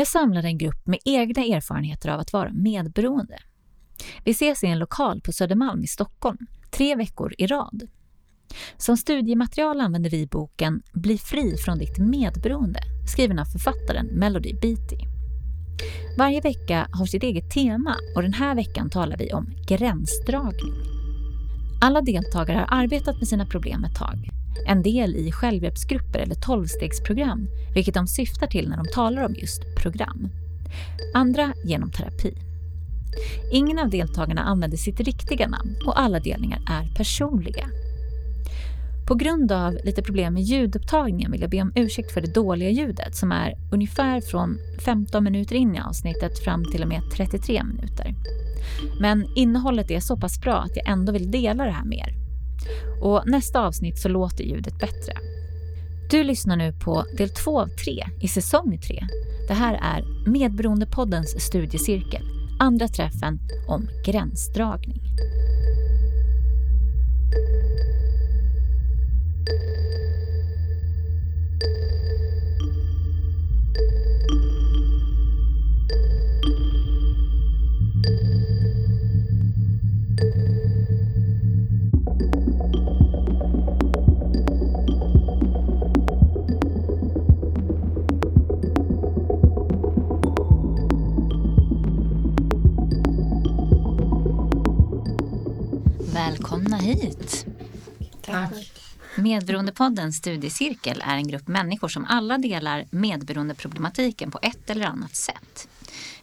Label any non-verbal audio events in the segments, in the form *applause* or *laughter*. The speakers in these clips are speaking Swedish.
Jag samlade en grupp med egna erfarenheter av att vara medberoende. Vi ses i en lokal på Södermalm i Stockholm, tre veckor i rad. Som studiematerial använder vi boken Bli fri från ditt medberoende, skriven av författaren Melody Beatty. Varje vecka har sitt eget tema och den här veckan talar vi om gränsdragning. Alla deltagare har arbetat med sina problem ett tag. En del i självhjälpsgrupper eller tolvstegsprogram, vilket de syftar till när de talar om just program. Andra genom terapi. Ingen av deltagarna använder sitt riktiga namn och alla delningar är personliga. På grund av lite problem med ljudupptagningen vill jag be om ursäkt för det dåliga ljudet som är ungefär från 15 minuter in i avsnittet fram till och med 33 minuter. Men innehållet är så pass bra att jag ändå vill dela det här med er. Och nästa avsnitt så låter ljudet bättre. Du lyssnar nu på del två av tre i säsong tre. Det här är Medberoendepoddens studiecirkel, andra träffen om gränsdragning. Medberoendepoddens studiecirkel är en grupp människor som alla delar medberoendeproblematiken på ett eller annat sätt.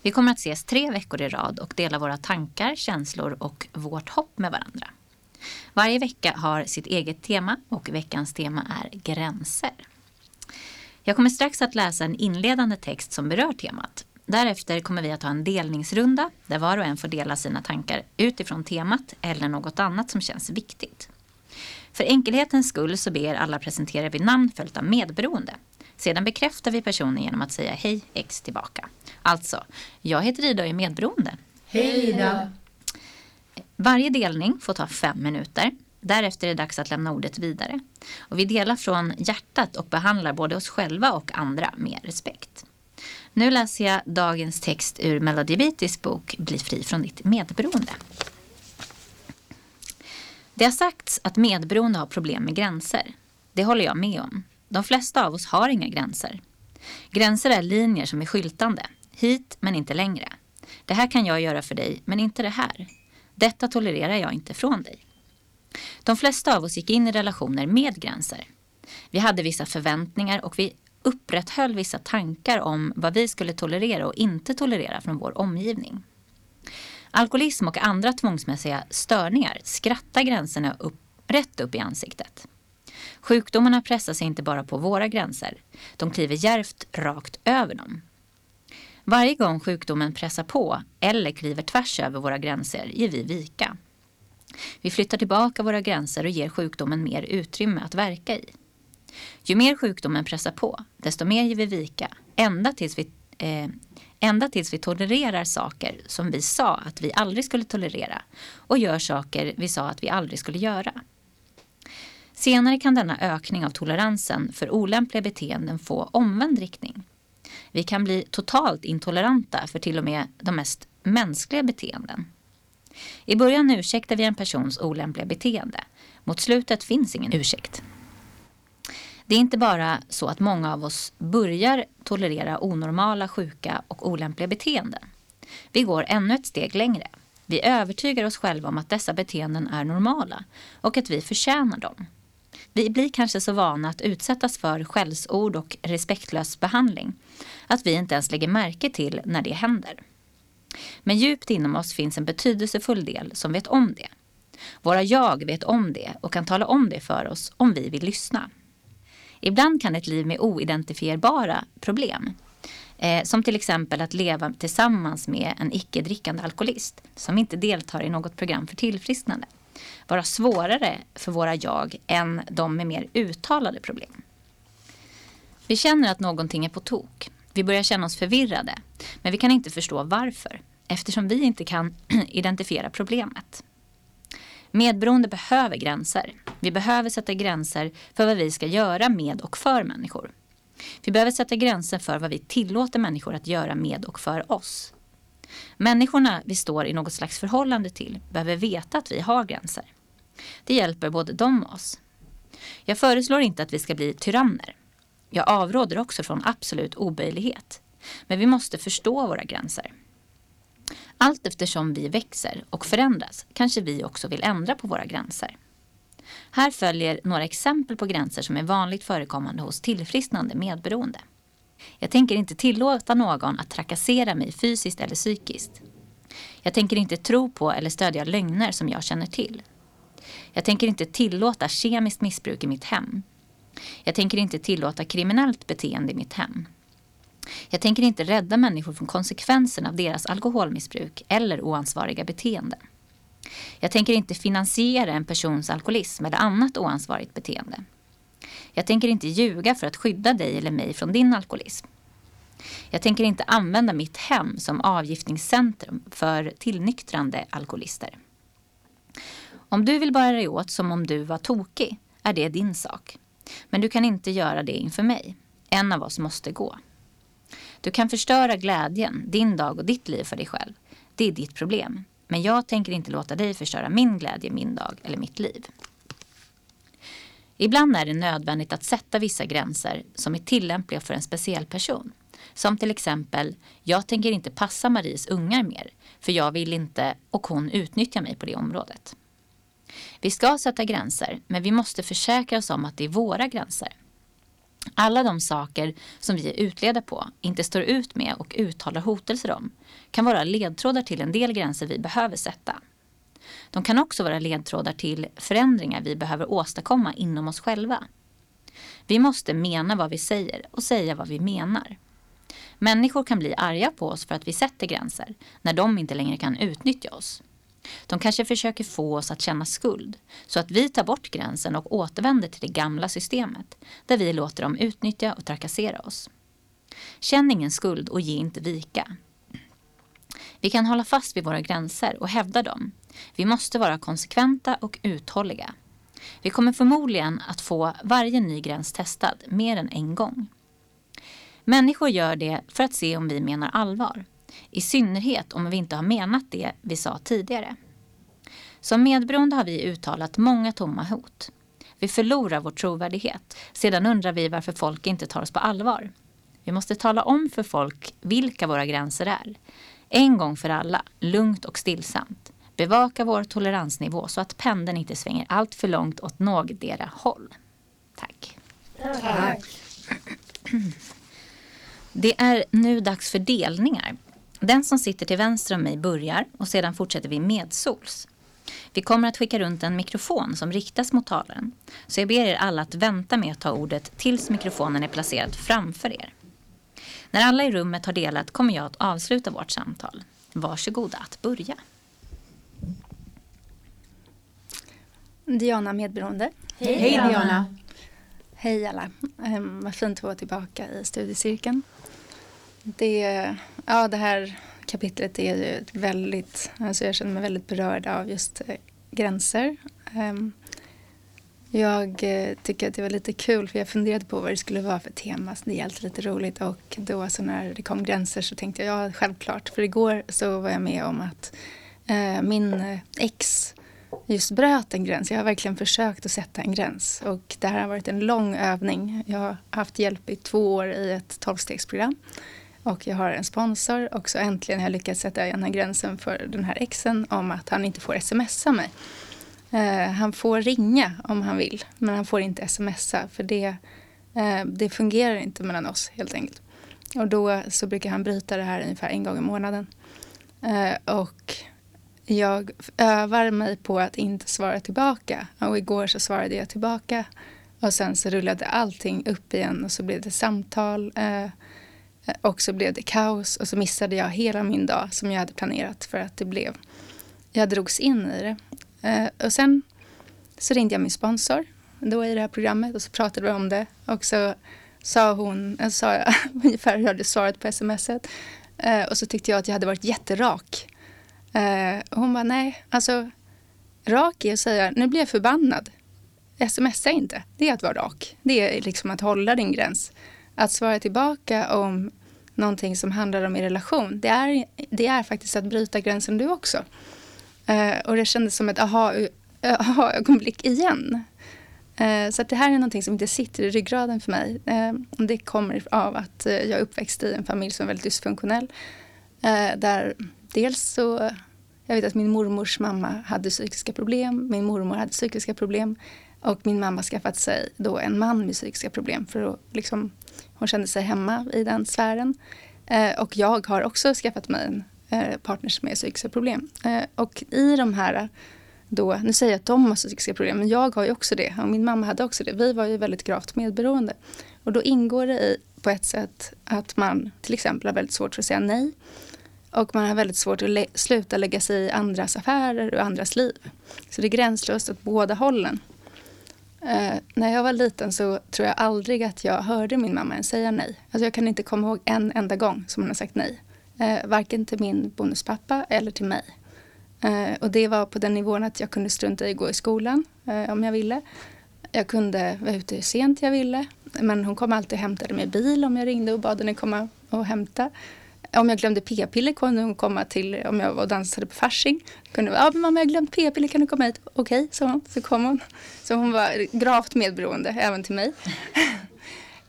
Vi kommer att ses tre veckor i rad och dela våra tankar, känslor och vårt hopp med varandra. Varje vecka har sitt eget tema och veckans tema är gränser. Jag kommer strax att läsa en inledande text som berör temat. Därefter kommer vi att ha en delningsrunda där var och en får dela sina tankar utifrån temat eller något annat som känns viktigt. För enkelhetens skull så ber alla presentera vid namn följt av medberoende. Sedan bekräftar vi personen genom att säga hej X tillbaka. Alltså, jag heter Ida och är medberoende. Hej Ida. Varje delning får ta fem minuter. Därefter är det dags att lämna ordet vidare. Och vi delar från hjärtat och behandlar både oss själva och andra med respekt. Nu läser jag dagens text ur Melody Beattys bok Bli fri från ditt medberoende. Det har sagts att medberoende har problem med gränser. Det håller jag med om. De flesta av oss har inga gränser. Gränser är linjer som är skyltande. Hit men inte längre. Det här kan jag göra för dig men inte det här. Detta tolererar jag inte från dig. De flesta av oss gick in i relationer med gränser. Vi hade vissa förväntningar och vi upprätthöll vissa tankar om vad vi skulle tolerera och inte tolerera från vår omgivning. Alkoholism och andra tvångsmässiga störningar skrattar gränserna upp, rätt upp i ansiktet. Sjukdomarna pressar sig inte bara på våra gränser, de kliver järvt rakt över dem. Varje gång sjukdomen pressar på eller kliver tvärs över våra gränser ger vi vika. Vi flyttar tillbaka våra gränser och ger sjukdomen mer utrymme att verka i. Ju mer sjukdomen pressar på, desto mer ger vi vika, ända tills vi, eh, ända tills vi tolererar saker som vi sa att vi aldrig skulle tolerera och gör saker vi sa att vi aldrig skulle göra. Senare kan denna ökning av toleransen för olämpliga beteenden få omvänd riktning. Vi kan bli totalt intoleranta för till och med de mest mänskliga beteenden. I början ursäktar vi en persons olämpliga beteende. Mot slutet finns ingen ursäkt. Det är inte bara så att många av oss börjar tolerera onormala, sjuka och olämpliga beteenden. Vi går ännu ett steg längre. Vi övertygar oss själva om att dessa beteenden är normala och att vi förtjänar dem. Vi blir kanske så vana att utsättas för skällsord och respektlös behandling att vi inte ens lägger märke till när det händer. Men djupt inom oss finns en betydelsefull del som vet om det. Våra jag vet om det och kan tala om det för oss om vi vill lyssna. Ibland kan ett liv med oidentifierbara problem eh, som till exempel att leva tillsammans med en icke-drickande alkoholist som inte deltar i något program för tillfrisknande vara svårare för våra jag än de med mer uttalade problem. Vi känner att någonting är på tok. Vi börjar känna oss förvirrade, men vi kan inte förstå varför eftersom vi inte kan *clears throat* identifiera problemet. Medberoende behöver gränser. Vi behöver sätta gränser för vad vi ska göra med och för människor. Vi behöver sätta gränser för vad vi tillåter människor att göra med och för oss. Människorna vi står i något slags förhållande till behöver veta att vi har gränser. Det hjälper både dem och oss. Jag föreslår inte att vi ska bli tyranner. Jag avråder också från absolut oböjlighet. Men vi måste förstå våra gränser. Allt eftersom vi växer och förändras kanske vi också vill ändra på våra gränser. Här följer några exempel på gränser som är vanligt förekommande hos tillfrisknande medberoende. Jag tänker inte tillåta någon att trakassera mig fysiskt eller psykiskt. Jag tänker inte tro på eller stödja lögner som jag känner till. Jag tänker inte tillåta kemiskt missbruk i mitt hem. Jag tänker inte tillåta kriminellt beteende i mitt hem. Jag tänker inte rädda människor från konsekvenserna av deras alkoholmissbruk eller oansvariga beteende. Jag tänker inte finansiera en persons alkoholism eller annat oansvarigt beteende. Jag tänker inte ljuga för att skydda dig eller mig från din alkoholism. Jag tänker inte använda mitt hem som avgiftningscentrum för tillnyktrande alkoholister. Om du vill bära dig åt som om du var tokig är det din sak. Men du kan inte göra det inför mig. En av oss måste gå. Du kan förstöra glädjen, din dag och ditt liv för dig själv. Det är ditt problem. Men jag tänker inte låta dig förstöra min glädje, min dag eller mitt liv. Ibland är det nödvändigt att sätta vissa gränser som är tillämpliga för en speciell person. Som till exempel, jag tänker inte passa Maries ungar mer för jag vill inte och hon utnyttjar mig på det området. Vi ska sätta gränser, men vi måste försäkra oss om att det är våra gränser. Alla de saker som vi är utledda på, inte står ut med och uttalar hotelser om kan vara ledtrådar till en del gränser vi behöver sätta. De kan också vara ledtrådar till förändringar vi behöver åstadkomma inom oss själva. Vi måste mena vad vi säger och säga vad vi menar. Människor kan bli arga på oss för att vi sätter gränser när de inte längre kan utnyttja oss. De kanske försöker få oss att känna skuld så att vi tar bort gränsen och återvänder till det gamla systemet där vi låter dem utnyttja och trakassera oss. Känn ingen skuld och ge inte vika. Vi kan hålla fast vid våra gränser och hävda dem. Vi måste vara konsekventa och uthålliga. Vi kommer förmodligen att få varje ny gräns testad mer än en gång. Människor gör det för att se om vi menar allvar. I synnerhet om vi inte har menat det vi sa tidigare. Som medberoende har vi uttalat många tomma hot. Vi förlorar vår trovärdighet. Sedan undrar vi varför folk inte tar oss på allvar. Vi måste tala om för folk vilka våra gränser är. En gång för alla, lugnt och stillsamt. Bevaka vår toleransnivå så att pendeln inte svänger allt för långt åt någotdera håll. Tack. Tack. Det är nu dags för delningar. Den som sitter till vänster om mig börjar och sedan fortsätter vi medsols. Vi kommer att skicka runt en mikrofon som riktas mot talaren. Så jag ber er alla att vänta med att ta ordet tills mikrofonen är placerad framför er. När alla i rummet har delat kommer jag att avsluta vårt samtal. Varsågoda att börja. Diana Medberoende. Hej, Hej Diana. Hej alla. Um, vad fint att vara tillbaka i studiecirkeln. Det, ja, det här kapitlet är ju väldigt, alltså jag känner mig väldigt berörd av just eh, gränser. Ehm, jag eh, tycker att det var lite kul för jag funderade på vad det skulle vara för tema. Så det är alltid lite roligt och då så när det kom gränser så tänkte jag ja självklart. För igår så var jag med om att eh, min eh, ex just bröt en gräns. Jag har verkligen försökt att sätta en gräns och det här har varit en lång övning. Jag har haft hjälp i två år i ett tolvstegsprogram och jag har en sponsor och så äntligen har jag lyckats sätta den här gränsen för den här exen om att han inte får smsa mig. Eh, han får ringa om han vill, men han får inte smsa för det, eh, det fungerar inte mellan oss helt enkelt. Och då så brukar han bryta det här ungefär en gång i månaden. Eh, och jag övar mig på att inte svara tillbaka. Och igår så svarade jag tillbaka och sen så rullade allting upp igen och så blev det samtal eh, Eh, och så blev det kaos och så missade jag hela min dag som jag hade planerat för att det blev, jag drogs in i det. Eh, och sen så ringde jag min sponsor då i det här programmet och så pratade vi om det. Och så sa hon, eh, sa jag *laughs* ungefär hur jag hade svarat på smset. Och så tyckte jag att jag hade varit jätterak. Och hon bara, nej, alltså rak är att säga, nu blir jag förbannad. Smsa inte, det är att vara rak. Det är liksom att hålla din gräns att svara tillbaka om någonting som handlar om er relation, det är, det är faktiskt att bryta gränsen du också. Eh, och det kändes som ett aha-ögonblick aha igen. Eh, så att det här är någonting som inte sitter i ryggraden för mig. Eh, det kommer av att eh, jag är uppväxt i en familj som är väldigt dysfunktionell. Eh, där dels så, jag vet att min mormors mamma hade psykiska problem, min mormor hade psykiska problem och min mamma skaffat sig då en man med psykiska problem för att liksom, hon kände sig hemma i den sfären. Eh, och jag har också skaffat mig en eh, partner med psykiska problem. Eh, och i de här då, nu säger jag att de har psykiska problem, men jag har ju också det och min mamma hade också det. Vi var ju väldigt gravt medberoende. Och då ingår det i, på ett sätt att man till exempel har väldigt svårt för att säga nej. Och man har väldigt svårt att lä sluta lägga sig i andras affärer och andras liv. Så det är gränslöst åt båda hållen. Eh, när jag var liten så tror jag aldrig att jag hörde min mamma ens säga nej. Alltså jag kan inte komma ihåg en enda gång som hon har sagt nej. Eh, varken till min bonuspappa eller till mig. Eh, och det var på den nivån att jag kunde strunta i att gå i skolan eh, om jag ville. Jag kunde vara ute sent jag ville. Men hon kom alltid och hämtade mig i bil om jag ringde och bad henne komma och hämta. Om jag glömde p-piller kunde hon komma till, om jag var och dansade på Fasching. Kunde ja mamma jag glömde glömt p-piller, kan du komma hit? Okej, okay, sa hon. Så kom hon. Så hon var gravt medberoende, även till mig. *laughs*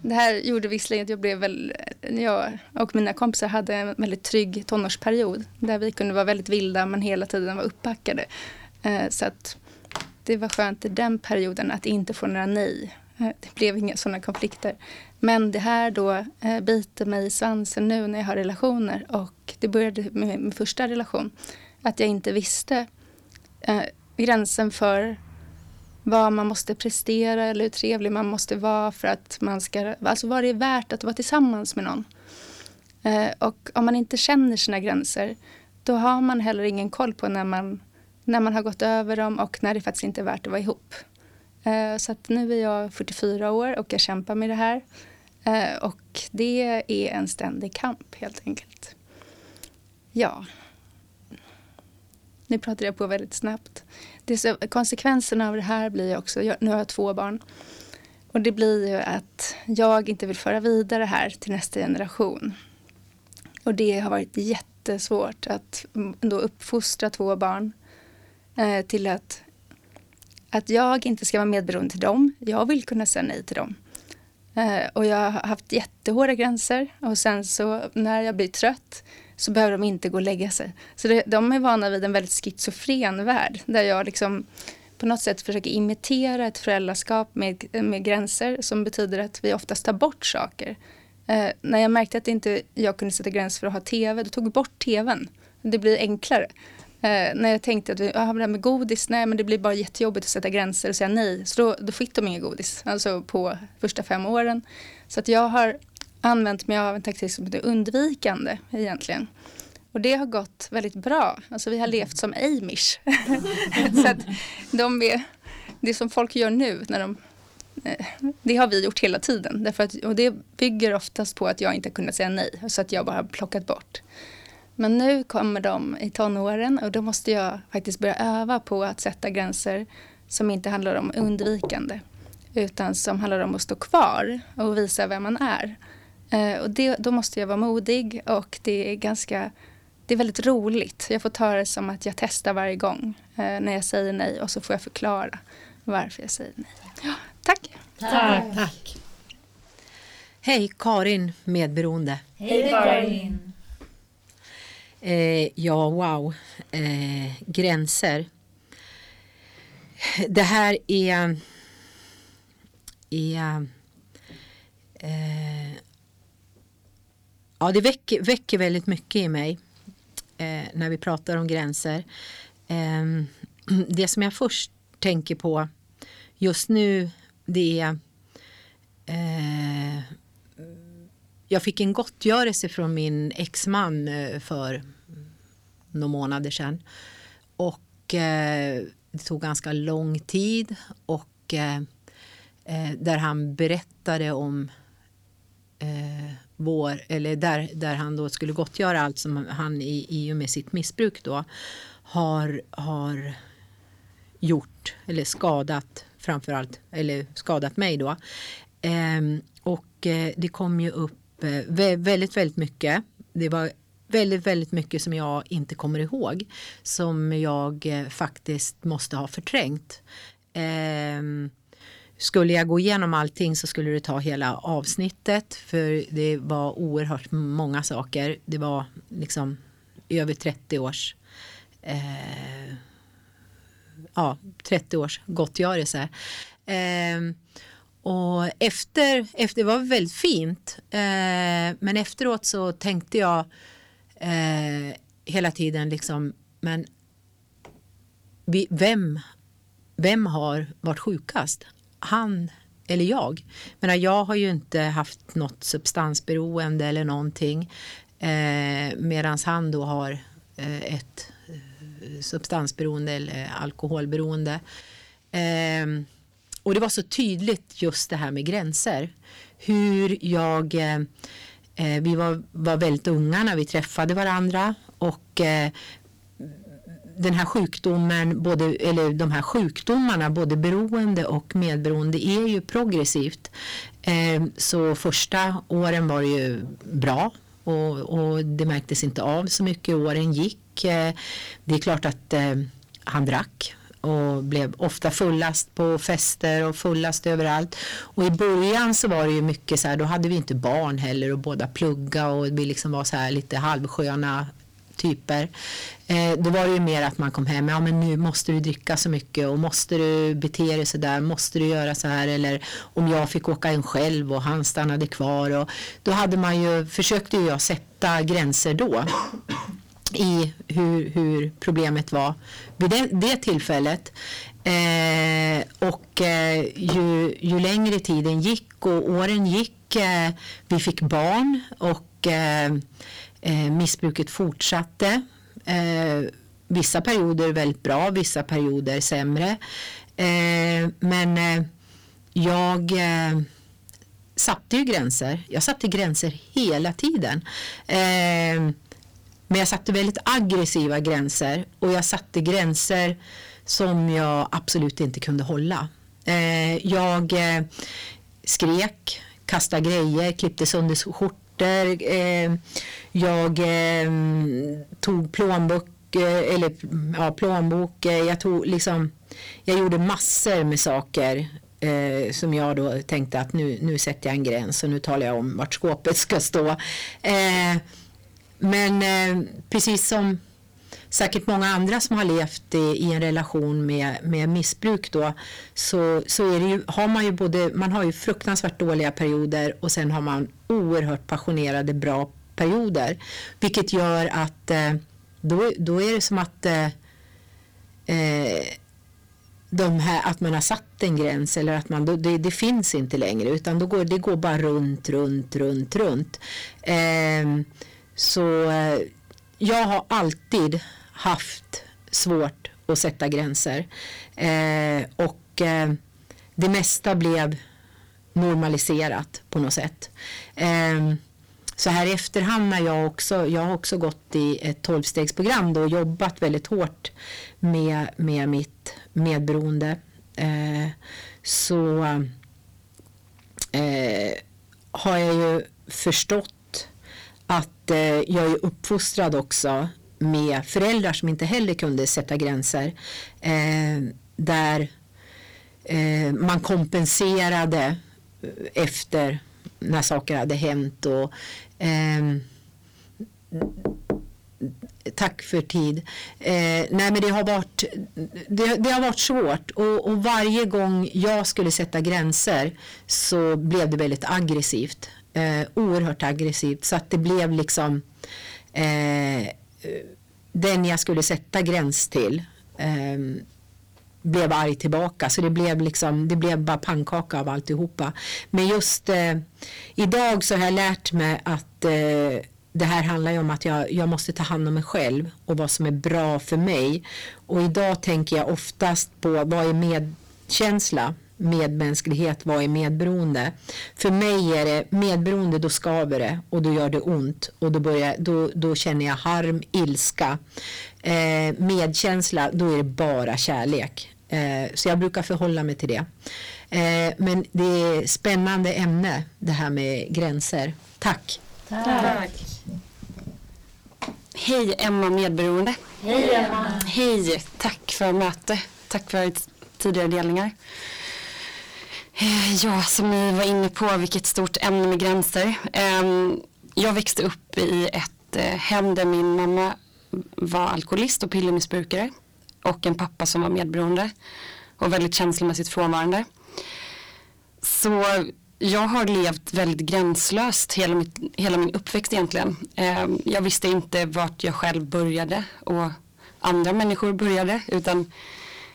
Det här gjorde visserligen att jag blev väl, jag och mina kompisar hade en väldigt trygg tonårsperiod. Där vi kunde vara väldigt vilda men hela tiden var uppbackade. Eh, så att det var skönt i den perioden att inte få några nej. Eh, det blev inga sådana konflikter. Men det här då eh, biter mig i svansen nu när jag har relationer och det började med min första relation. Att jag inte visste eh, gränsen för vad man måste prestera eller hur trevlig man måste vara för att man ska, alltså vad det är värt att vara tillsammans med någon. Eh, och om man inte känner sina gränser då har man heller ingen koll på när man, när man har gått över dem och när det faktiskt inte är värt att vara ihop. Eh, så att nu är jag 44 år och jag kämpar med det här. Eh, och det är en ständig kamp helt enkelt. Ja. Nu pratar jag på väldigt snabbt. Det så, konsekvenserna av det här blir också, jag, nu har jag två barn. Och det blir ju att jag inte vill föra vidare det här till nästa generation. Och det har varit jättesvårt att då uppfostra två barn eh, till att att jag inte ska vara medberoende till dem. Jag vill kunna säga nej till dem. Eh, och jag har haft jättehårda gränser och sen så när jag blir trött så behöver de inte gå och lägga sig. Så det, de är vana vid en väldigt schizofren värld där jag liksom på något sätt försöker imitera ett föräldraskap med, med gränser som betyder att vi oftast tar bort saker. Eh, när jag märkte att inte jag kunde sätta gränser för att ha tv, då tog vi bort tvn. Det blir enklare. Eh, när jag tänkte att vi, ah, det här med godis, nej men det blir bara jättejobbigt att sätta gränser och säga nej. Så då, då fick de inget godis, alltså på första fem åren. Så att jag har använt mig av en taktik som heter undvikande egentligen. Och det har gått väldigt bra. Alltså vi har levt som amish. *laughs* så att de är, det som folk gör nu när de eh, det har vi gjort hela tiden. Därför att, och det bygger oftast på att jag inte kunnat säga nej. Så att jag bara har plockat bort. Men nu kommer de i tonåren och då måste jag faktiskt börja öva på att sätta gränser som inte handlar om undvikande utan som handlar om att stå kvar och visa vem man är. Eh, och det, då måste jag vara modig och det är ganska det är väldigt roligt. Jag får ta det som att jag testar varje gång eh, när jag säger nej och så får jag förklara varför jag säger nej. Ja, tack! Tack! tack. Hej, Karin, medberoende. Hej Karin! Eh, ja, wow. Eh, gränser. Det här är... är eh, ja, det väcker, väcker väldigt mycket i mig eh, när vi pratar om gränser. Eh, *clears throat* det som jag först tänker på just nu det är eh, jag fick en gottgörelse från min exman eh, för några månader sedan. Och eh, det tog ganska lång tid och eh, eh där han berättade om eh, vår, eller där, där han då skulle gottgöra allt som han i, i och med sitt missbruk då har, har gjort eller skadat framförallt, eller skadat mig då. Ehm, och eh, det kom ju upp Eh, väldigt, väldigt mycket. Det var väldigt, väldigt mycket som jag inte kommer ihåg. Som jag eh, faktiskt måste ha förträngt. Eh, skulle jag gå igenom allting så skulle det ta hela avsnittet för det var oerhört många saker. Det var liksom över 30 års eh, ja, 30 års gottgörelse. Eh, och efter, efter, det var väldigt fint, eh, men efteråt så tänkte jag eh, hela tiden liksom, men vi, vem, vem har varit sjukast? Han eller jag? Men jag har ju inte haft något substansberoende eller någonting eh, medan han då har eh, ett eh, substansberoende eller alkoholberoende. Ehm, och det var så tydligt just det här med gränser. Hur jag eh, eh, vi var, var väldigt unga när vi träffade varandra och eh, den här sjukdomen, både, eller de här sjukdomarna, både beroende och medberoende, är ju progressivt. Eh, så första åren var det ju bra och, och det märktes inte av så mycket. Åren gick. Eh, det är klart att eh, han drack och blev ofta fullast på fester och fullast överallt. Och i början så var det ju mycket så här, då hade vi inte barn heller och båda plugga och vi liksom var så här lite halvsköna typer. Eh, då var det ju mer att man kom hem, ja men nu måste du dricka så mycket och måste du bete dig så där, måste du göra så här eller om jag fick åka in själv och han stannade kvar och då hade man ju, försökte ju jag sätta gränser då i hur, hur problemet var vid det, det tillfället. Eh, och eh, ju, ju längre tiden gick och åren gick, eh, vi fick barn och eh, eh missbruket fortsatte. Eh, vissa perioder väldigt bra, vissa perioder sämre. Eh, men eh, jag satte ju gränser. Jag satte gränser hela tiden. Men jag satte väldigt aggressiva gränser och jag satte gränser som jag absolut inte kunde hålla. Eh, jag eh, skrek, kastade grejer, klippte sönder skjortor. Eh, jag eh, tog plånbok, eh, eller, ja, plånbok. Eh, jag, tog, liksom, jag gjorde massor med saker Eh, som jag då tänkte att nu, nu sätter jag en gräns och nu talar jag om vart skåpet ska stå. Eh, men eh, precis som säkert många andra som har levt i, i, en relation med, med missbruk då så, så är det ju, har man ju både, man har ju fruktansvärt dåliga perioder och sen har man oerhört passionerade bra perioder. Vilket gör att eh, då, då är det som att eh, eh de här, att man har satt en gräns eller att man, det, det finns inte längre utan då går, det går bara runt, runt, runt, runt. Eh, så eh, jag har alltid haft svårt att sätta gränser. Eh, och eh, det mesta blev normaliserat på något sätt. Eh, så här i efterhand när jag också, jag har också gått i ett tolvstegsprogram då och jobbat väldigt hårt med, med mitt medberoende. Eh, så eh, har jag ju förstått att eh, jag är uppfostrad också med föräldrar som inte heller kunde sätta gränser. Eh, där eh, man kompenserade eh, efter när saker hade hänt. Och, eh, tack för tid. Eh, nej men det har varit, det, det har varit svårt och, och, varje gång jag skulle sätta gränser så blev det väldigt aggressivt eh, oerhört aggressivt så att det blev liksom eh, den jag skulle sätta gräns till eh, blev arg tillbaka så det blev liksom det blev bara pannkaka av alltihopa. Men just eh, idag så har jag lärt mig att eh, det här handlar ju om att jag, jag måste ta hand om mig själv och vad som är bra för mig. Och idag tänker jag oftast på vad är medkänsla medmänsklighet, vad är medberoende? För mig är det medberoende, då skaver det och då gör det ont och då, börjar, då, då känner jag harm, ilska. Eh, medkänsla, då är det bara kärlek. Eh, så jag brukar förhålla mig till det. Eh, men det är spännande ämne det här med gränser. Tack! Tack. Hej Emma medberoende. Hej Emma. Hej, tack för möte. Tack för tidigare delningar. Eh, ja, som ni var inne på, vilket stort ämne med gränser. Ehm, jag växte upp i ett eh, hem där min mamma var alkoholist och pillermissbrukare och en pappa som var medberoende och väldigt känslomässigt frånvarande. Så jag har levt väldigt gränslöst hela, mitt, hela min uppväxt egentligen. Ehm, jag visste inte vart jag själv började och andra människor började utan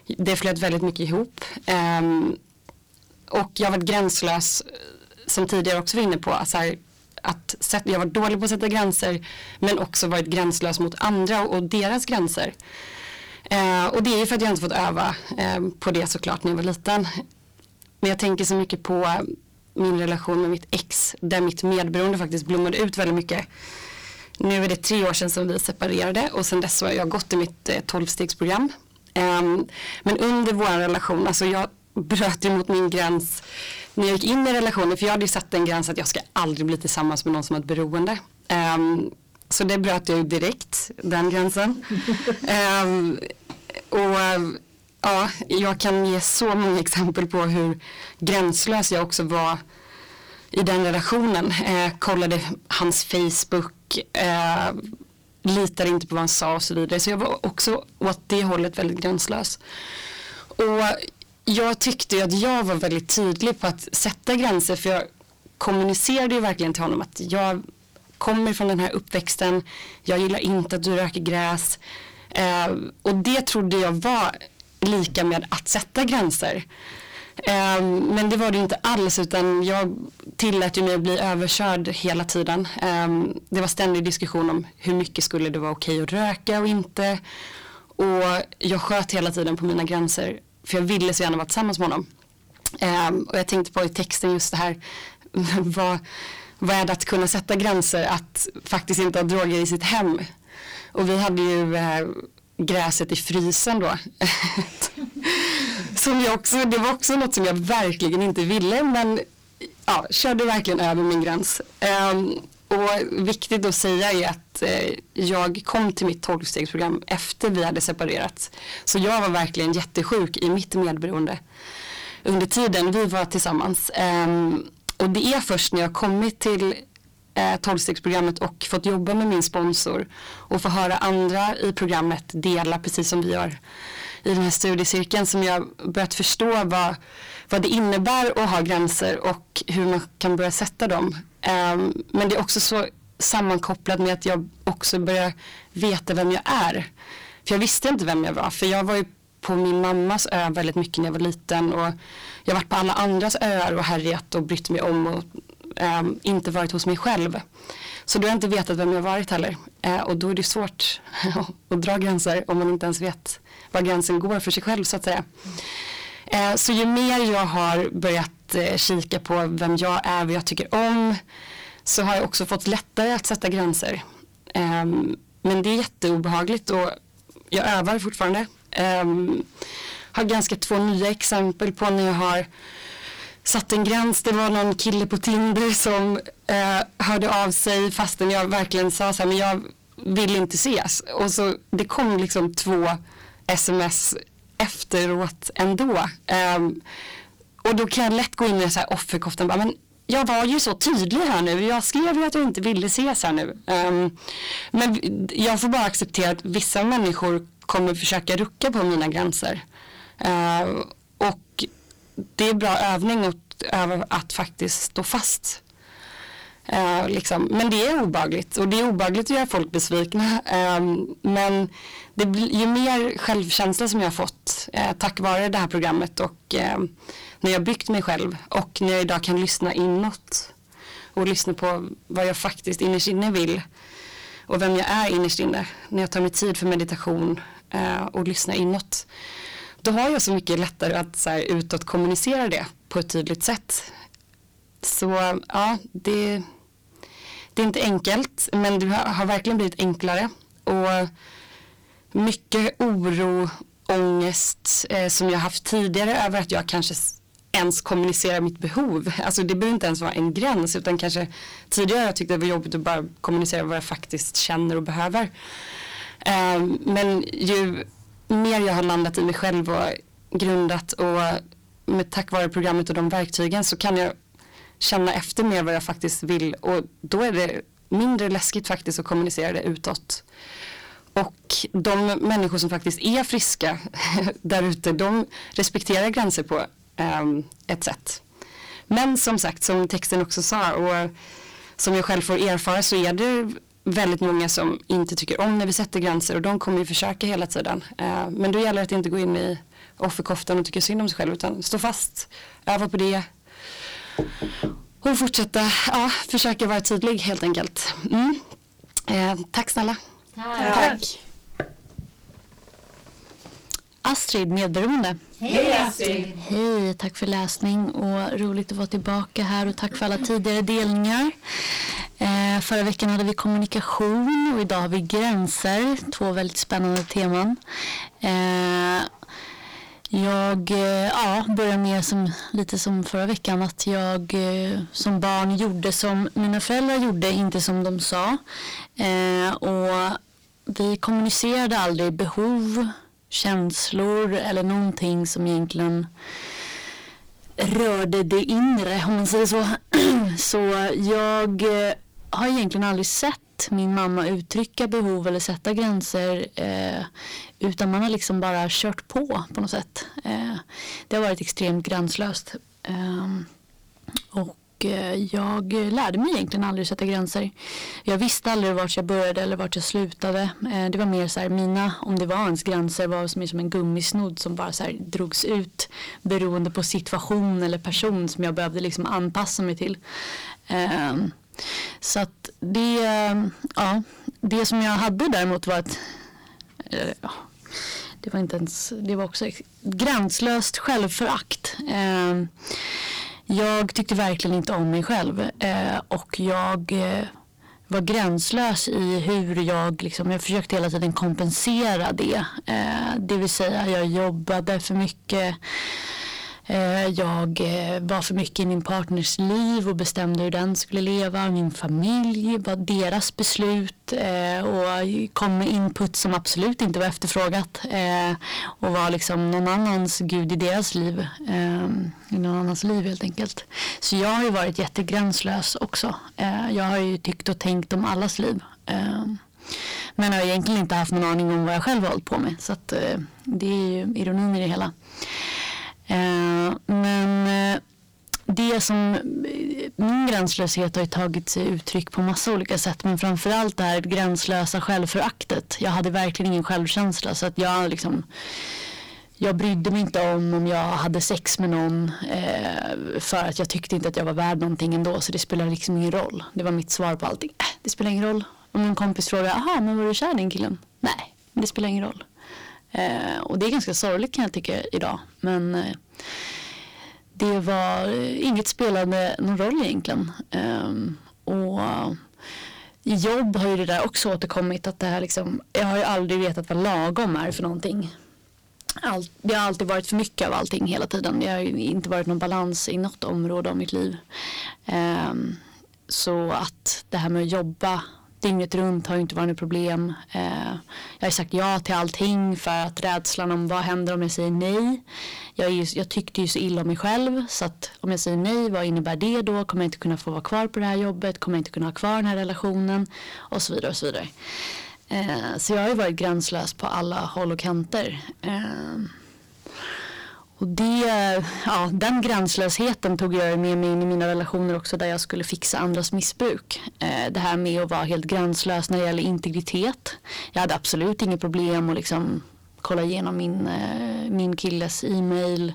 det flöt väldigt mycket ihop. Ehm, och jag har varit gränslös eh, som tidigare också var inne på. Så här, att sätta, jag var dålig på att sätta gränser men också varit gränslös mot andra och, och deras gränser. Eh, och det är ju för att jag inte fått öva eh, på det såklart när jag var liten. Men jag tänker så mycket på eh, min relation med mitt ex där mitt medberoende faktiskt blommade ut väldigt mycket. Nu är det tre år sedan som vi separerade och sen dess har jag gått i mitt eh, tolvstegsprogram. Ehm, men under vår relation, alltså jag bröt ju mot min gräns när jag gick in i relationen för jag hade ju satt en gräns att jag ska aldrig bli tillsammans med någon som har ett beroende. Ehm, så det bröt jag ju direkt, den gränsen. *laughs* Ehm, och ja, jag kan ge så många exempel på hur gränslös jag också var i den relationen. Eh, kollade hans Facebook, eh, litade inte på vad han sa och så vidare. Så jag var också åt det hållet väldigt gränslös. Och jag tyckte ju att jag var väldigt tydlig på att sätta gränser för jag kommunicerade ju verkligen till honom att jag kommer från den här uppväxten, jag gillar inte att du röker gräs. Eh, och det trodde jag var lika med att sätta gränser. Eh, men det var det inte alls utan jag tillät ju mig att bli överkörd hela tiden. Eh, det var ständig diskussion om hur mycket skulle det vara okej att röka och inte. Och jag sköt hela tiden på mina gränser för jag ville så gärna vara tillsammans med honom. Um, och jag tänkte på i texten just det här, *laughs* vad, vad är det att kunna sätta gränser, att faktiskt inte ha droger i sitt hem. Och vi hade ju eh, gräset i frysen då. *laughs* som jag också, det var också något som jag verkligen inte ville men ja, körde verkligen över min gräns. Um, och viktigt att säga är att eh, jag kom till mitt tolvstegsprogram efter vi hade separerat. Så jag var verkligen jättesjuk i mitt medberoende under tiden vi var tillsammans. Um, och det är först när jag kommit till eh, tolvstegsprogrammet och fått jobba med min sponsor och få höra andra i programmet dela precis som vi gör i den här studiecirkeln som jag börjat förstå vad, vad det innebär att ha gränser och hur man kan börja sätta dem. Um, men det är också så sammankopplat med att jag också börjar veta vem jag är. För jag visste inte vem jag var för jag var ju på min mammas ö väldigt mycket när jag var liten och jag har varit på alla andras öar och härjat och brytt mig om och um, inte varit hos mig själv. Så då har jag inte vetat vem jag varit heller. Uh, och då är det svårt *laughs* att dra gränser om man inte ens vet var gränsen går för sig själv så att säga. Eh, så ju mer jag har börjat eh, kika på vem jag är, vad jag tycker om så har jag också fått lättare att sätta gränser. Ehm, men det är jätteobehagligt och jag övar fortfarande. Jag har ganska två nya exempel på när jag har satt en gräns. Det var någon kille på Tinder som eh, hörde av sig fastän jag verkligen sa så här, men jag vill inte ses. Och så det kom liksom två sms efteråt ändå. Um, och då kan jag lätt gå in i så här offerkoftan. Bara, men jag var ju så tydlig här nu. Jag skrev ju att jag inte ville ses här nu. Um, men jag får bara acceptera att vissa människor kommer försöka rucka på mina gränser. Uh, och det är bra övning att, att faktiskt stå fast. Uh, liksom. Men det är obagligt och det är obagligt att göra folk besvikna. Um, men det blir, ju mer självkänsla som jag har fått uh, tack vare det här programmet och ehm, när jag byggt mig själv och när jag idag kan lyssna inåt och lyssna på vad jag faktiskt innerst inne vill och vem jag är innerst inne när jag tar mig tid för meditation eh, och lyssnar inåt då har jag så mycket lättare att så här, utåt kommunicera det på ett tydligt sätt. Så ja, det, det är inte enkelt men det har verkligen blivit enklare. Och mycket oro, ångest eh, som jag haft tidigare över att jag kanske ens kommunicera mitt behov. Alltså det behöver inte ens vara en gräns utan kanske tidigare har jag tyckt det var jobbigt att bara kommunicera vad jag faktiskt känner och behöver. Eh, men ju mer jag har landat i mig själv och grundat och med tack vare programmet och de verktygen så kan jag känna efter mer vad jag faktiskt vill och då är det mindre läskigt faktiskt att kommunicera det utåt. Och de människor som faktiskt är friska *laughs* där ute, de respekterar gränser på um, ett sätt. Men som sagt, som texten också sa och som jag själv får erfara så är det väldigt många som inte tycker om när vi sätter gränser och de kommer ju försöka hela tiden. Uh, men då gäller det att inte gå in i offerkoftan och tycka synd om sig själv utan stå fast, öva på det och fortsätta ja, försöka vara tydlig helt enkelt. Mm. Eh, tack snälla. Tack. tack. Astrid, medberoende. Hej Astrid! Hej, tack för läsning och roligt att vara tillbaka här och tack för alla tidigare delningar. Eh, förra veckan hade vi kommunikation och idag har vi gränser, två väldigt spännande teman. Eh, jag eh, ja, börjar med som, lite som förra veckan att jag eh, som barn gjorde som mina föräldrar gjorde, inte som de sa. Eh, och vi kommunicerade aldrig behov, känslor eller någonting som egentligen rörde det inre om man säger så. *clears throat* Så jag eh, har egentligen aldrig sett min mamma uttrycka behov eller sätta gränser eh, utan man har liksom bara kört på på något sätt. Eh, det har varit extremt gränslöst. Ehm, och eh, jag lärde mig egentligen aldrig att sätta gränser. Jag visste aldrig vart jag började eller vart jag slutade. Eh, det var mer så här, mina, om det var ens gränser, var som, som en gummisnodd som bara så här drogs ut beroende på situation eller person som jag behövde liksom anpassa mig till. Um, så att det, ja, det som jag hade däremot var att eh, ja, det var inte ens, det var också gränslöst självförakt. Eh, jag tyckte verkligen inte om mig själv eh, och jag eh, var gränslös i hur jag, liksom, jag försökte hela tiden kompensera det. Eh, det vill säga jag jobbade för mycket Eh, jag eh, var för mycket i min partners liv och bestämde hur den skulle leva. Min familj var deras beslut eh, och kom med input som absolut inte var efterfrågat och var liksom någon annans gud i deras liv. I någon annans liv helt enkelt. Så jag har ju varit jättegränslös också. Jag har ju tyckt och tänkt om allas liv. Men har egentligen inte haft någon aning om vad jag själv har hållit på med. Så att, det är ju ironin i det hela. Eh, men eh, det som eh, min gränslöshet har ju tagit sig uttryck på massa olika sätt men framförallt det här gränslösa självföraktet. Jag hade verkligen ingen självkänsla så att jag liksom jag brydde mig inte om om jag hade sex med någon eh, för att jag tyckte inte att jag var värd någonting ändå så det spelar liksom ingen roll. Det var mitt svar på allting. Äh, det spelar ingen roll. Om en kompis frågar, jaha men var du kär i den killen? Nej, men det spelar ingen roll. Eh, och det är ganska sorgligt kan jag tycka idag. Men eh, det var, inget spelade någon roll egentligen. Eh, och i jobb har ju det där också återkommit att det här liksom, jag har ju aldrig vetat vad lagom är för någonting. Allt, det har alltid varit för mycket av allting hela tiden. Det har inte varit någon balans i något område av mitt liv. Um, så att det här med att jobba dygnet runt har inte varit något problem. Eh, jag har sagt ja till allting för att rädslan om vad händer om jag säger nej. Jag, är, jag tyckte ju så illa om mig själv så att om jag säger nej vad innebär det då? Kommer jag inte kunna få vara kvar på det här jobbet? Kommer jag inte kunna ha kvar den här relationen? Och så vidare och så vidare. Eh, så jag har ju varit gränslös på alla håll och kanter. Eh, och det, ja, den gränslösheten tog jag med mig in i mina relationer också där jag skulle fixa andras missbruk. Eh, det här med att vara helt gränslös när det gäller integritet. Jag hade absolut inget problem att liksom kolla igenom min, eh, min killes e-mail,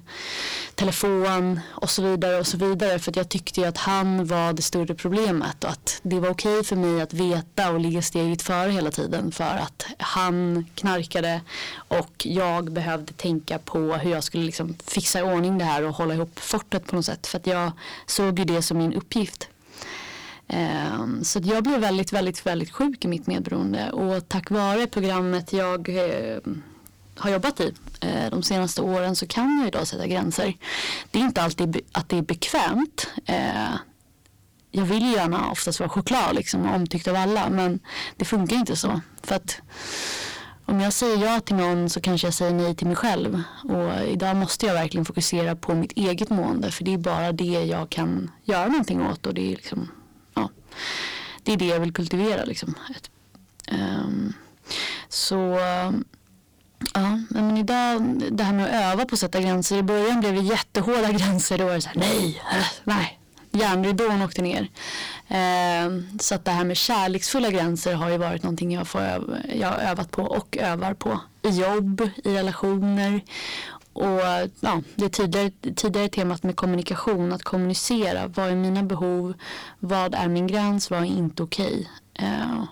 telefon och så vidare och så vidare. För jag tyckte ju att han var det större problemet och att det var okej för mig att veta och ligga steget före hela tiden för att han knarkade och jag behövde tänka på hur jag skulle liksom fixa i ordning det här och hålla ihop fortet på något sätt. För att jag såg ju det som min uppgift. Ehm, så jag blev väldigt, väldigt, väldigt sjuk i mitt medberoende och tack vare programmet jag eh, har jobbat i eh, de senaste åren så kan jag idag sätta gränser. Det är inte alltid att det är bekvämt. Eh, jag vill gärna oftast vara choklad liksom, och omtyckt av alla men det funkar inte så. För att om jag säger ja till någon så kanske jag säger nej till mig själv. Och idag måste jag verkligen fokusera på mitt eget mående för det är bara det jag kan göra någonting åt och det är liksom, ja, det är det jag vill kultivera liksom. Um, så Ja, men idag, det här med att öva på att sätta gränser. I början blev det jättehårda *laughs* gränser. Då var det så här, nej, nej. Järnridån åkte ner. Eh, så att det här med kärleksfulla gränser har ju varit någonting jag, får öv jag har övat på och övar på. I jobb, i relationer. Och ja, det tidigare, tidigare temat med kommunikation, att kommunicera. Vad är mina behov? Vad är min gräns? Vad är inte okej? Okay? Eh,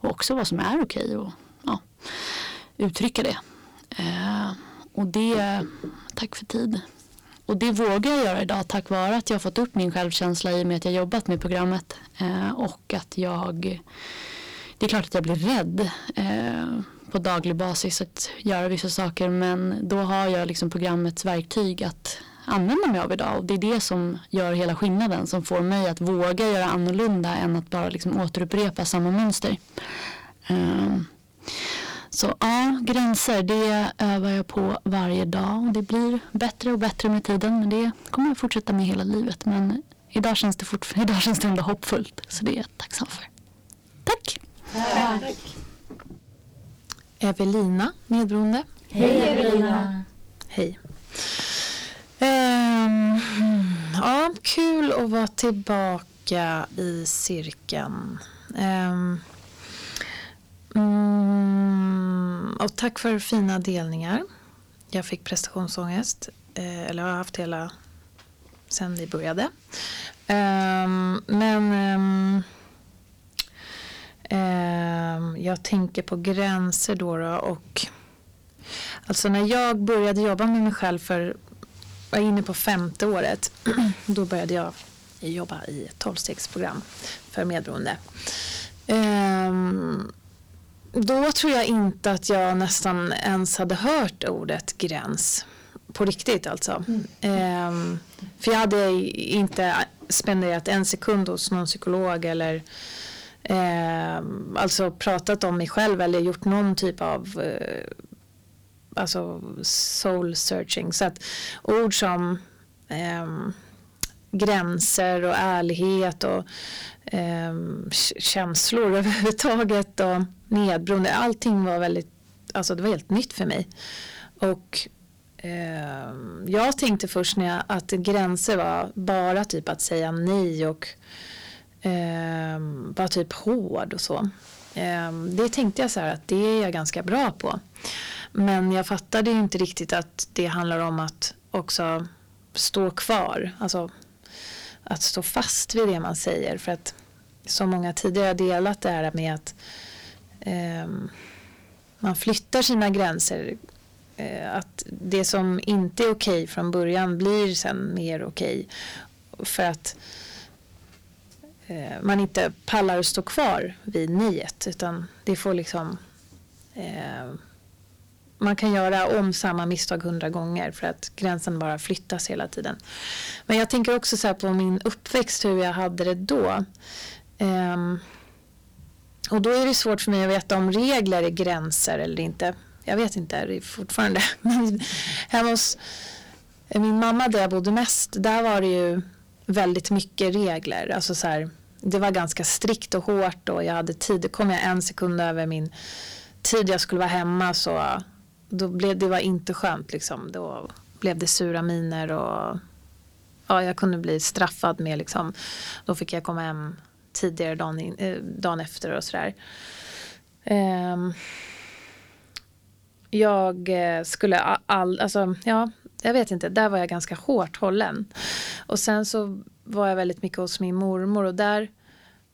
och också vad som är okej. Okay och, ja uttrycka det. Eh, och det, tack för tid. Och det vågar jag göra idag tack vare att jag fått upp min självkänsla i och med att jag jobbat med programmet. Eh, och att jag, det är klart att jag blir rädd eh, på daglig basis att göra vissa saker men då har jag liksom programmets verktyg att använda mig av idag och det är det som gör hela skillnaden som får mig att våga göra annorlunda än att bara liksom återupprepa samma mönster. Eh, så ja, gränser det övar jag på varje dag och det blir bättre och bättre med tiden men det kommer jag fortsätta med hela livet. Men idag känns det, fort, *laughs* idag känns det ändå hoppfullt så det är jag tacksam för. Tack! Tack. Evelina, medberoende. Hej Evelina! Hej. Um, ja, kul att vara tillbaka i cirkeln. Um, Mm, och tack för fina delningar. Jag fick prestationsångest. Eh, eller har haft hela sen vi började. Eh, men eh, jag tänker på gränser då, då, och alltså när jag började jobba med mig själv för jag är inne på femte året. *clears throat* Då började jag jobba i ett tolvstegsprogram för medberoende. Um, då tror jag inte att jag nästan ens hade hört ordet gräns. På riktigt alltså. Mm. Ehm, för jag hade inte spenderat en sekund hos någon psykolog eller eh, alltså pratat om mig själv eller gjort någon typ av eh, alltså soul searching. Så att ord som eh, gränser och ärlighet och eh, känslor *laughs* överhuvudtaget och nedberoende. Allting var väldigt, alltså det var helt nytt för mig. Och eh, jag tänkte först när jag, att gränser var bara typ att säga nej och eh, vara typ hård och så. Eh, det tänkte jag så här att det är jag ganska bra på. Men jag fattade ju inte riktigt att det handlar om att också stå kvar. Alltså att stå fast vid det man säger. För att så många tidigare har delat det här med att eh, man flyttar sina gränser. Eh, att det som inte är okej okay från början blir sen mer okej. Okay. För att eh, man inte pallar att stå kvar vid niet utan det får liksom eh, man kan göra om samma misstag hundra gånger för att gränsen bara flyttas hela tiden. Men jag tänker också så på min uppväxt, hur jag hade det då. Um, och då är det svårt för mig att veta om regler är gränser eller inte. Jag vet inte det är fortfarande. *laughs* Men hemma hos eh, min mamma där jag bodde mest, där var det ju väldigt mycket regler. Alltså så här, det var ganska strikt och hårt och jag hade tid. Kom jag en sekund över min tid jag skulle vara hemma så då blev, det var inte skönt liksom. Då blev det sura miner och ja, jag kunde bli straffad med liksom, då fick jag komma hem tidigare dagen, in, eh, dagen efter och sådär. Um, jag eh, skulle all, alltså ja, jag vet inte, där var jag ganska hårt hållen. Och sen så var jag väldigt mycket hos min mormor och där,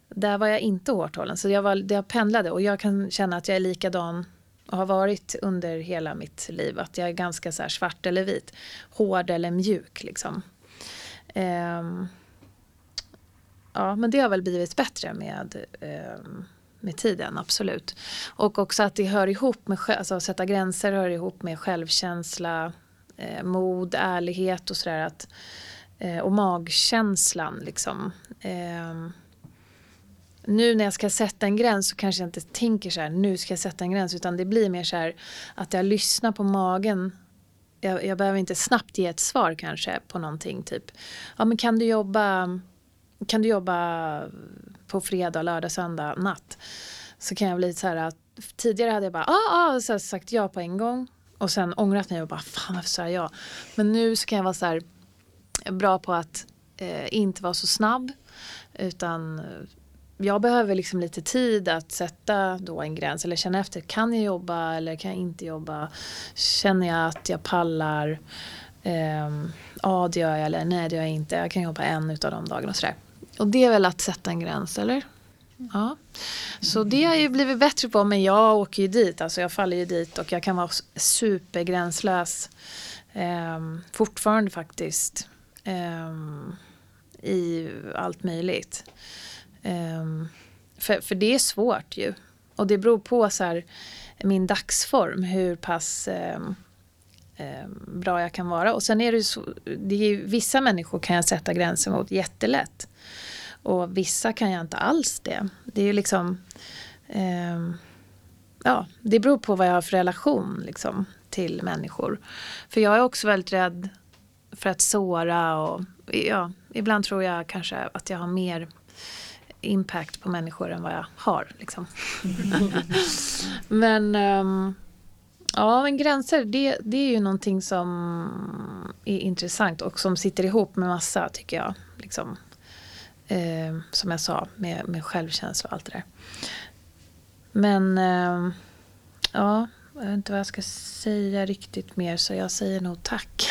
där var jag inte hårt hållen. Så jag, var, jag pendlade och jag kan känna att jag är likadan och har varit under hela mitt liv. Att jag är ganska så svart eller vit. Hård eller mjuk liksom. Um, ja, men det har väl blivit bättre med, um, med tiden, absolut. Och också att det hör ihop med, alltså att sätta gränser hör ihop med självkänsla, eh, mod, ärlighet och sådär. eh, och magkänslan liksom. Um, nu när jag ska sätta en gräns så kanske jag inte tänker så här, nu ska jag sätta en gräns, utan det blir mer så här att jag lyssnar på magen. Jag, jag behöver inte snabbt ge ett svar kanske på någonting, typ, ja men kan du jobba, kan du jobba på fredag, lördag, söndag, natt? Så kan jag bli så här att tidigare hade jag bara, ah, ah, så sagt ja på en gång och sen ångrat mig och bara, fan varför sa jag ja? Men nu så kan jag vara så här bra på att eh, inte vara så snabb utan jag behöver liksom lite tid att sätta då en gräns eller känna efter. Kan jag jobba eller kan jag inte jobba? Känner jag att jag pallar? Eh, ja, det gör jag eller nej, det gör jag inte. Jag kan jobba en utav de dagarna och sådär. Och det är väl att sätta en gräns, eller? Ja. Så det har jag ju blivit bättre på, men jag åker ju dit. Alltså jag faller ju dit och jag kan vara supergränslös. Eh, fortfarande faktiskt. Eh, I allt möjligt. Um, för, för det är svårt ju. Och det beror på så här, min dagsform, hur pass um, um, bra jag kan vara. Och sen är det ju så, det är ju, vissa människor kan jag sätta gränser mot jättelätt. Och vissa kan jag inte alls det. Det är ju liksom, ja, det beror på vad jag har för relation liksom, till människor. För jag är också väldigt rädd för att såra och ja, ibland tror jag kanske att jag har mer impact på människor än vad jag har. Liksom. *laughs* men um, ja, men gränser det, det är ju någonting som är intressant och som sitter ihop med massa tycker jag. Liksom. Eh, som jag sa med, med självkänsla och allt det där. Men eh, ja, jag vet inte vad jag ska säga riktigt mer så jag säger nog tack.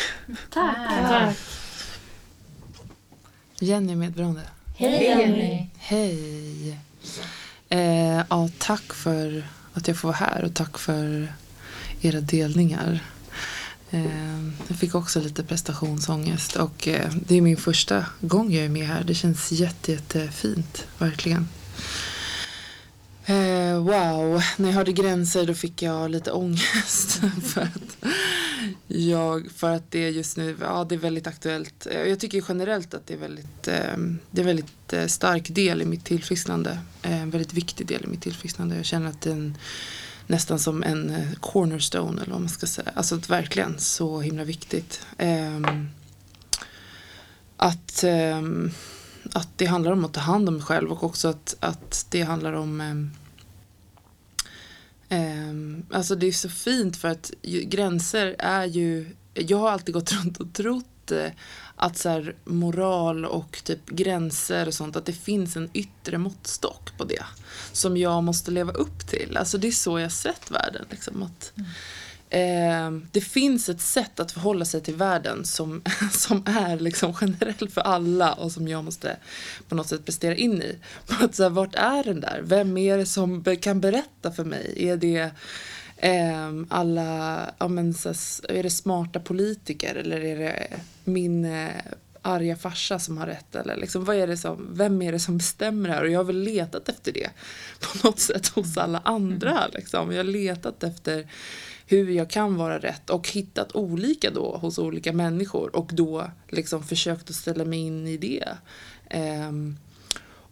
Tack. *laughs* tack. Jenny Medberoende. Hej Jenny! Hej! Eh, ja, tack för att jag får vara här och tack för era delningar. Eh, jag fick också lite prestationsångest och eh, det är min första gång jag är med här. Det känns jätte, jättefint, verkligen. Eh, wow, när jag hörde gränser då fick jag lite ångest. *laughs* för, att jag, för att det just nu ja, det är väldigt aktuellt. Eh, jag tycker generellt att det är väldigt, eh, det är en väldigt eh, stark del i mitt tillfrisknande. Eh, en väldigt viktig del i mitt tillfrisknande. Jag känner att det är nästan som en eh, cornerstone eller vad man ska säga. Alltså verkligen så himla viktigt. Ehm, att ehm, att det handlar om att ta hand om mig själv och också att, att det handlar om eh, eh, Alltså det är så fint för att ju, gränser är ju Jag har alltid gått *laughs* runt och trott eh, att så här, moral och typ gränser och sånt att det finns en yttre måttstock på det som jag måste leva upp till. Alltså det är så jag sett världen. Liksom, att, mm eh, det finns ett sätt att förhålla sig till världen som, *laughs* som är liksom generell för alla och som jag måste på något sätt prestera in i. Att så här, vart är den där? Vem är det som kan berätta för mig? Är det eh, alla, ja, men, så, är det smarta politiker eller är det min eh, arga farsa som har rätt eller liksom, vad är det som, vem är det som bestämmer här och jag har väl letat efter det på något sätt hos alla andra mm. liksom. Jag har letat efter hur jag kan vara rätt och hittat olika då hos olika människor och då liksom försökt att ställa mig in i det. Um,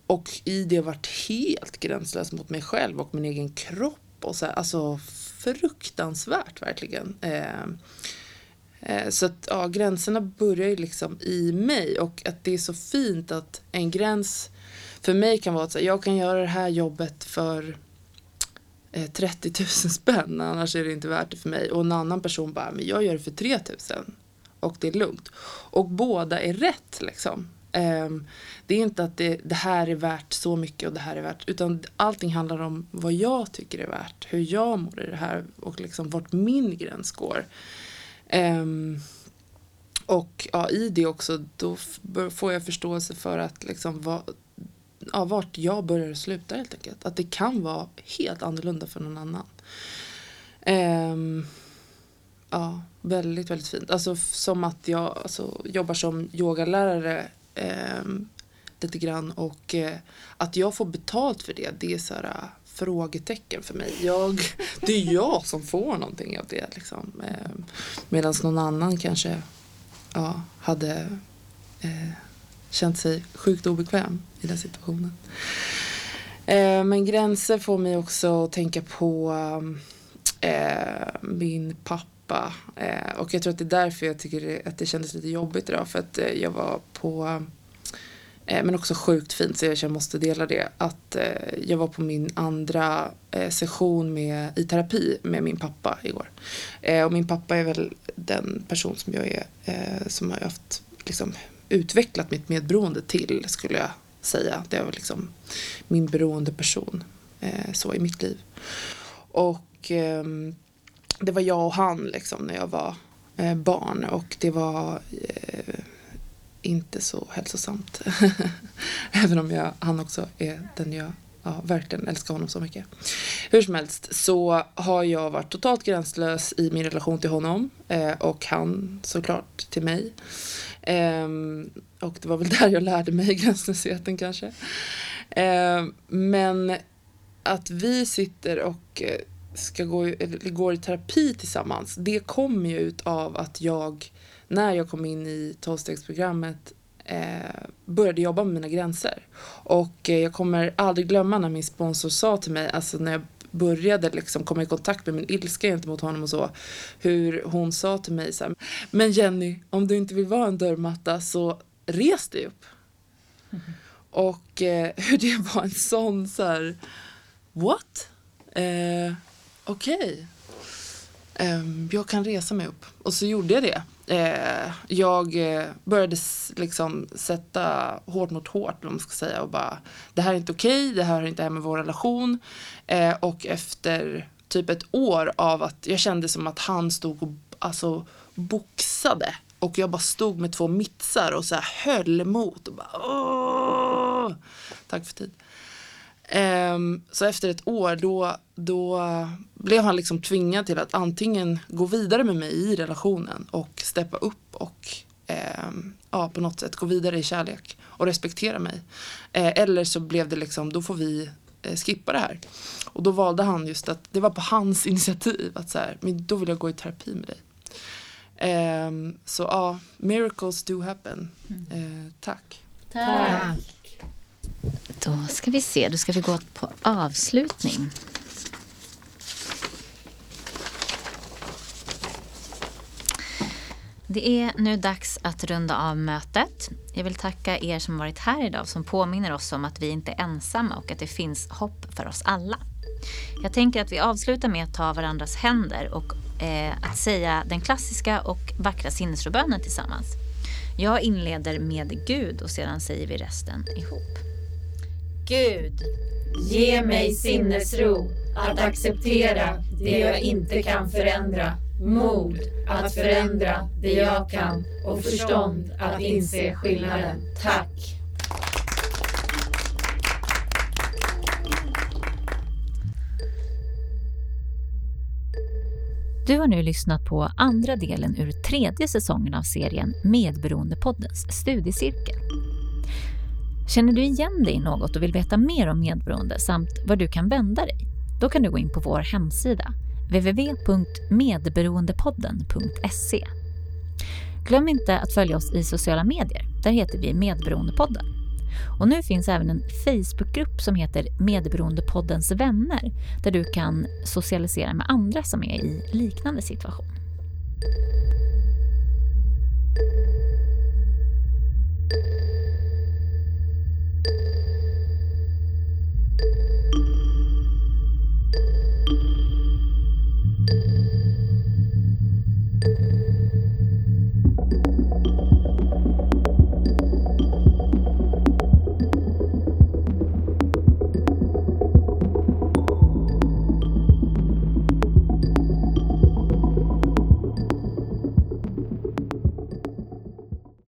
och i det varit helt gränslös mot mig själv och min egen kropp. Och så här, alltså fruktansvärt verkligen. Um, så att ja, gränserna börjar ju liksom i mig och att det är så fint att en gräns för mig kan vara att jag kan göra det här jobbet för Eh, 30 000 spänn annars är det inte värt det för mig. Och en annan person bara men jag gör det för 3 000 och det är lugnt. Och båda är rätt liksom. Ehm, det är inte att det, det, här är värt så mycket och det här är värt utan allting handlar om vad jag tycker är värt hur jag mår i det här och liksom vart min gräns går. Ehm, och ja, i det också då får jag förståelse för att liksom vad, ja, vart jag börjar och slutar helt enkelt. Att det kan vara helt annorlunda för någon annan. Um, ja, väldigt, väldigt fint. Alltså som att jag alltså, jobbar som yogalärare um, lite grann och uh, att jag får betalt för det, det är så här, eh, frågetecken för mig. Jag, *laughs* det är jag som får någonting av det. Liksom. Eh, Medan någon annan kanske ja, hade eh, känt sig sjukt obekväm i den situationen. Eh, men gränser får mig också att tänka på eh, min pappa. Eh, och jag tror att det är därför jag tycker att det kändes lite jobbigt idag. För att eh, jag var på eh, men också sjukt fint så jag måste dela det. Att eh, jag var på min andra eh, session med, i terapi med min pappa igår. och min pappa är väl den person som jag är som har haft liksom, utvecklat mitt medberoende till skulle jag säga. Det var liksom min beroendeperson eh, så i mitt liv. Och eh, det var jag och han liksom när jag var eh, barn och det var eh, inte så hälsosamt. *laughs* Även om jag, han också är den jag ja, verkligen älskar honom så mycket. Hur som helst så har jag varit totalt gränslös i min relation till honom eh, och han såklart till mig. Eh, och det var väl *laughs* där jag lärde mig gränslösheten kanske. Eh, men att vi sitter och eh, ska gå, eller går i terapi tillsammans det kommer ju ut av att jag när jag kom in i tolvstegsprogrammet eh, började jobba med mina gränser. Och eh, jag kommer aldrig glömma när min sponsor sa till mig, alltså när jag började liksom komma i kontakt med min ilska gentemot honom och så, hur hon sa till mig så här, men Jenny, om du inte vill vara en dörrmatta så res dig upp. Mm. Och eh, *laughs* hur det var en sån så här, what? Eh, Okej. Okay. Um, jag kan resa mig upp. Och så gjorde jag det. Eh, jag eh, började liksom sätta hårt mot hårt, om man ska säga, och bara det här är inte okej, okay, det här hör inte hem med vår relation. Eh, och efter typ ett år av att jag kände som att han stod och alltså boxade och jag bara stod med två mittsar och så här höll emot och bara Åh! Tack för tid. Um, så efter ett år då, då blev han liksom tvingad till att antingen gå vidare med mig i relationen och steppa upp och um, ja, på något sätt gå vidare i kärlek och respektera mig. Uh, eller så blev det liksom, då får vi uh, skippa det här. Och då valde han just att, det var på hans initiativ att så här, men då vill jag gå i terapi med dig. Um, så ja, miracles do happen. Uh, tack. Tack. Då ska vi se, då ska vi gå på avslutning. Det är nu dags att runda av mötet. Jag vill tacka er som varit här idag som påminner oss om att vi inte är ensamma och att det finns hopp för oss alla. Jag tänker att vi avslutar med att ta varandras händer och eh, att säga den klassiska och vackra sinnesrobönen tillsammans. Jag inleder med Gud och sedan säger vi resten ihop. Gud, ge mig sinnesro att acceptera det jag inte kan förändra, mod att förändra det jag kan och förstånd att inse skillnaden. Tack! Du har nu lyssnat på andra delen ur tredje säsongen av serien Medberoendepoddens studiecirkel. Känner du igen dig i något och vill veta mer om medberoende samt var du kan vända dig? Då kan du gå in på vår hemsida www.medberoendepodden.se. Glöm inte att följa oss i sociala medier. Där heter vi Medberoendepodden. Och nu finns även en Facebookgrupp som heter Medberoendepoddens vänner där du kan socialisera med andra som är i liknande situation.